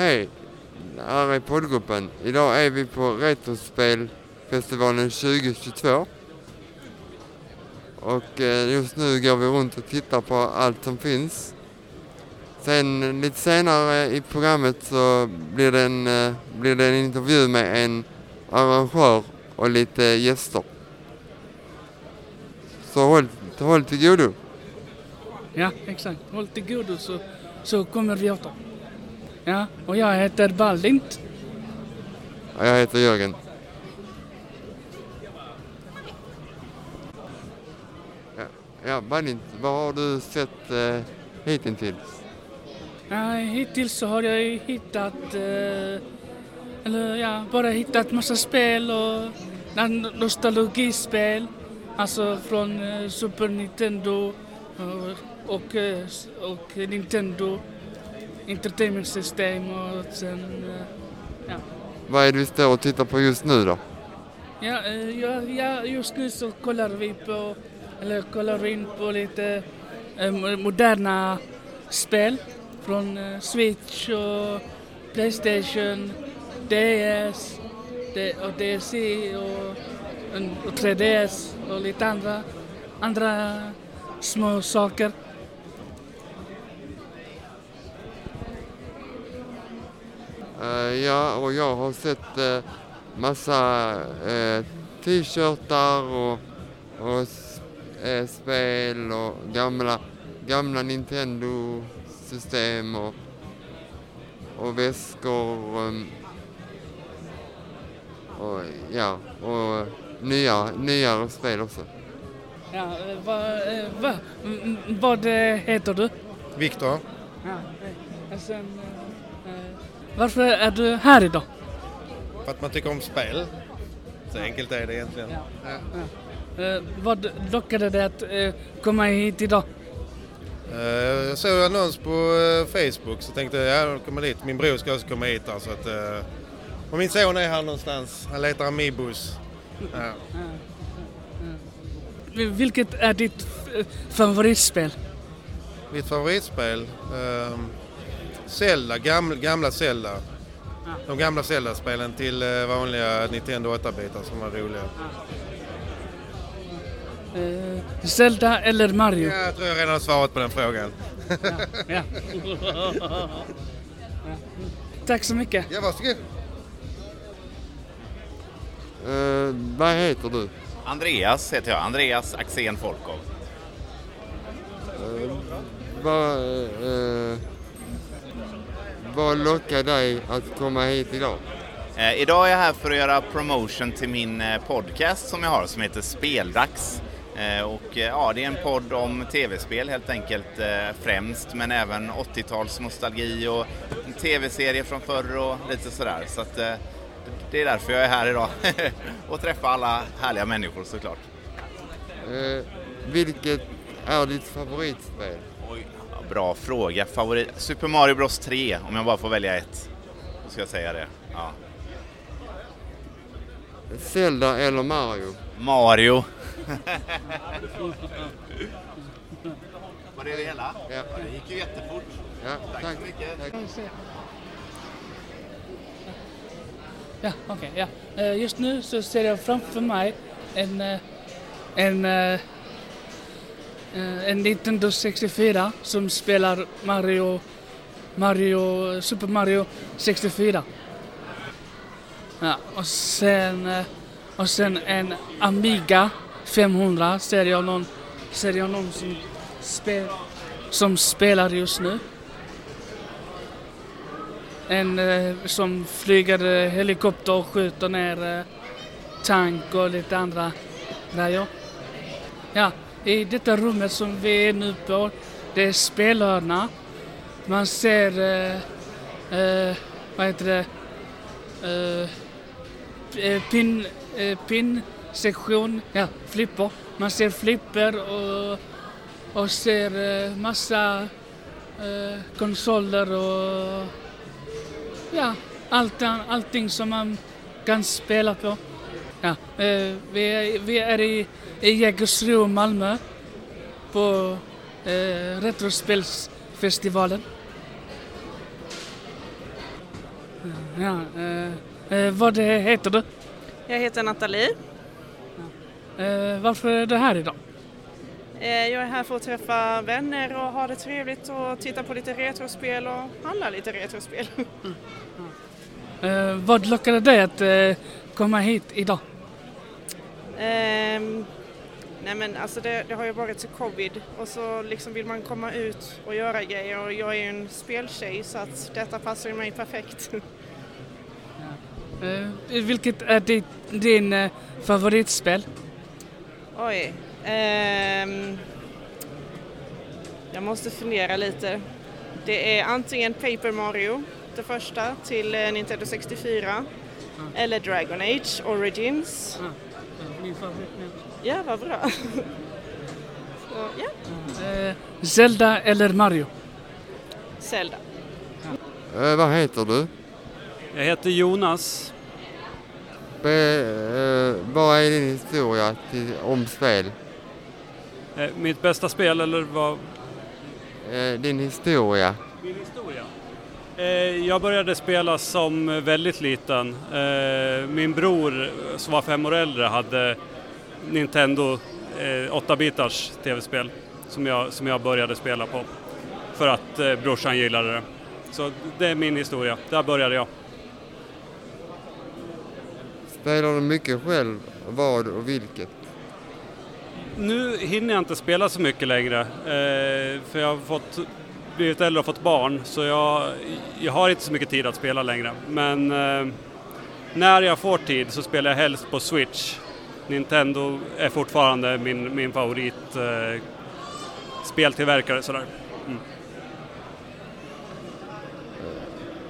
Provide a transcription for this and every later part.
Hej! här är poddgruppen. Idag är vi på Retrospelfestivalen 2022. Och eh, just nu går vi runt och tittar på allt som finns. Sen lite senare i programmet så blir det en, eh, blir det en intervju med en arrangör och lite gäster. Så håll, håll till godo. Ja, exakt. Håll till godo så, så kommer vi åter. Ja, och jag heter Baldint. Ja, Jag heter Jörgen. Ja, ja Balint, vad har du sett eh, hittills? Ja, hittills så har jag hittat, eh, eller ja, bara hittat massa spel och nostalgispel. Alltså från eh, Super Nintendo och, och, eh, och Nintendo Entertainment System och sen, eh, ja. Vad är det vi står och tittar på just nu då? Ja, eh, ja, ja, just nu så kollar vi på, eller kollar vi in på lite eh, mo- moderna spel från Switch och Playstation, DS och DSi och, och 3DS och lite andra, andra små saker. Ja, och jag har sett eh, massa eh, t-shirtar och, och eh, spel och gamla, gamla Nintendo-system och, och väskor. Um, och, ja, och nya, nyare spel också. Ja, eh, vad, eh, vad eh, heter du? Viktor. Ja, och sen, eh, eh, varför är du här idag? För att man tycker om spel. Så enkelt är det egentligen. Ja. Ja. Eh, vad lockade dig att eh, komma hit idag? Eh, Jag såg en annons på eh, Facebook så tänkte jag ja, kommer dit. Min bror ska också komma hit där, så att, eh, Och min son är här någonstans. Han letar Amiibos. Ja. Vilket är ditt favoritspel? Mitt favoritspel? ehm, Zelda, gamla, gamla Zelda. De gamla Zelda-spelen till eh, vanliga Nintendo 8-bitar som var roliga. Eh, Zelda eller Mario? Ja, jag tror jag redan har svarat på den frågan. Ja. Tack så mycket. Ja, varsågod. Eh, vad heter du? Andreas heter jag, Andreas Axén Folkov. Eh, vad, eh, vad lockar dig att komma hit idag? Eh, idag är jag här för att göra promotion till min eh, podcast som jag har som heter Speldags. Eh, och eh, ja, det är en podd om tv-spel helt enkelt eh, främst, men även 80-tals nostalgi och en tv-serie från förr och lite sådär. Så att, eh, det är därför jag är här idag och träffar alla härliga människor såklart. Vilket är ditt favoritspel? Bra fråga. Favorit? Super Mario Bros 3 om jag bara får välja ett. Då ska jag säga det. Ja. Zelda eller Mario? Mario. Var det det hela? Ja. Det gick ju jättefort. Ja, Tack tack. så mycket. tack. Ja, okej. ja. Eh, Just nu så ser jag framför mig en, eh, en, eh, Eh, en Nintendo 64 som spelar Mario, Mario, Super Mario 64. Ja, och sen, eh, och sen en Amiga 500 ser jag någon, ser jag någon som, spel, som spelar just nu. En eh, som flyger helikopter och skjuter ner tank och lite andra grejer. Ja, i detta rummet som vi är nu på, det är spelhörna. Man ser, eh, eh, vad heter det, eh, eh, pin, eh, pin-sektion, ja, flipper. Man ser flipper och, och ser eh, massa eh, konsoler och ja, allt, allting som man kan spela på. Ja, eh, vi, är, vi är i, i Jägersro, Malmö på eh, Retrospelsfestivalen. Ja, eh, eh, vad heter du? Jag heter Nathalie. Eh, varför är du här idag? Eh, jag är här för att träffa vänner och ha det trevligt och titta på lite retrospel och handla lite retrospel. Eh, vad lockade dig att komma hit idag? Ehm, nej men alltså det, det har ju varit så covid och så liksom vill man komma ut och göra grejer och jag är ju en speltjej så att detta passar ju mig perfekt. Eh, vilket är ditt, din eh, favoritspel? Oj. ehm, jag måste fundera lite. Det är antingen Paper Mario, det första, till eh, Nintendo 64. Eller Dragon Age Origins. Min favorit Ja, vad bra. så, ja, eh, Zelda eller Mario? Zelda. Eh, vad heter du? Jag heter Jonas. Be, eh, vad är din historia till, om spel? Eh, Mitt bästa spel eller vad? Eh, din historia? Min historia? Eh, Jag började spela som väldigt liten. Eh, Min bror som var fem år äldre hade Nintendo 8-bitars tv-spel som jag, som jag började spela på. För att eh, brorsan gillade det. Så det är min historia. Där började jag. Spelar du mycket själv? Vad och vilket? Nu hinner jag inte spela så mycket längre eh, för jag har fått, blivit äldre och fått barn så jag, jag har inte så mycket tid att spela längre. Men eh, när jag får tid så spelar jag helst på Switch. Nintendo är fortfarande min, min favorit eh, speltillverkare sådär. Mm.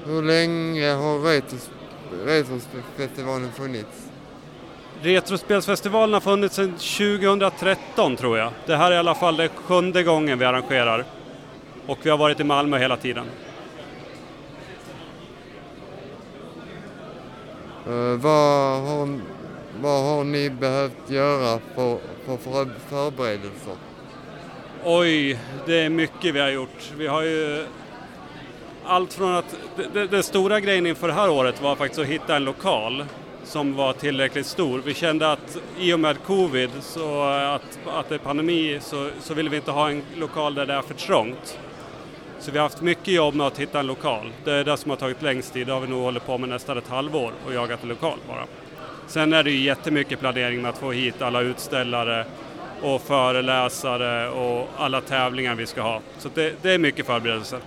Hur länge har Retros, Retrosfestivalen funnits? Retrospelsfestivalen har funnits sedan 2013 tror jag. Det här är i alla fall det sjunde gången vi arrangerar. Och vi har varit i Malmö hela tiden. Eh, vad, har, vad har ni behövt göra för, för, för förberedelser? Oj, det är mycket vi har gjort. Vi har ju allt från att, det stora grejen inför det här året var faktiskt att hitta en lokal som var tillräckligt stor. Vi kände att i och med covid, så att, att det är pandemi, så, så ville vi inte ha en lokal där det är för trångt. Så vi har haft mycket jobb med att hitta en lokal. Det är det som har tagit längst tid. Det har vi nog hållit på med nästan ett halvår och jagat en lokal bara. Sen är det ju jättemycket planering med att få hit alla utställare och föreläsare och alla tävlingar vi ska ha. Så det, det är mycket förberedelser.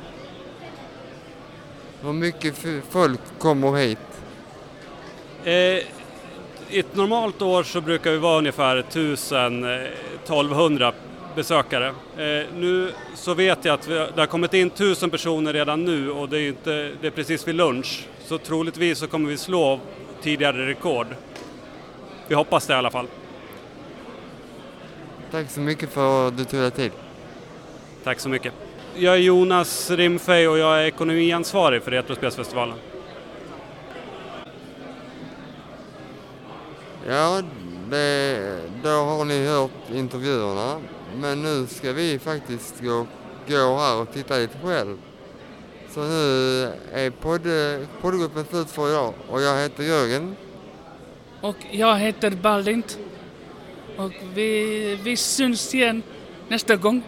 Hur mycket folk kommer hit? Eh, I ett normalt år så brukar vi vara ungefär 1000-1200 besökare. Eh, nu så vet jag att vi, det har kommit in 1000 personer redan nu och det är, inte, det är precis vid lunch. Så troligtvis så kommer vi slå tidigare rekord. Vi hoppas det i alla fall. Tack så mycket för att du tog dig tid. Tack så mycket. Jag är Jonas Rimfej och jag är ekonomiansvarig för Retrospelsfestivalen. Ja, det, då har ni hört intervjuerna. Men nu ska vi faktiskt gå, gå här och titta lite själv. Så nu är podd, poddgruppen slut för idag och jag heter Jörgen. Och jag heter Baldint. Och vi, vi syns igen nästa gång.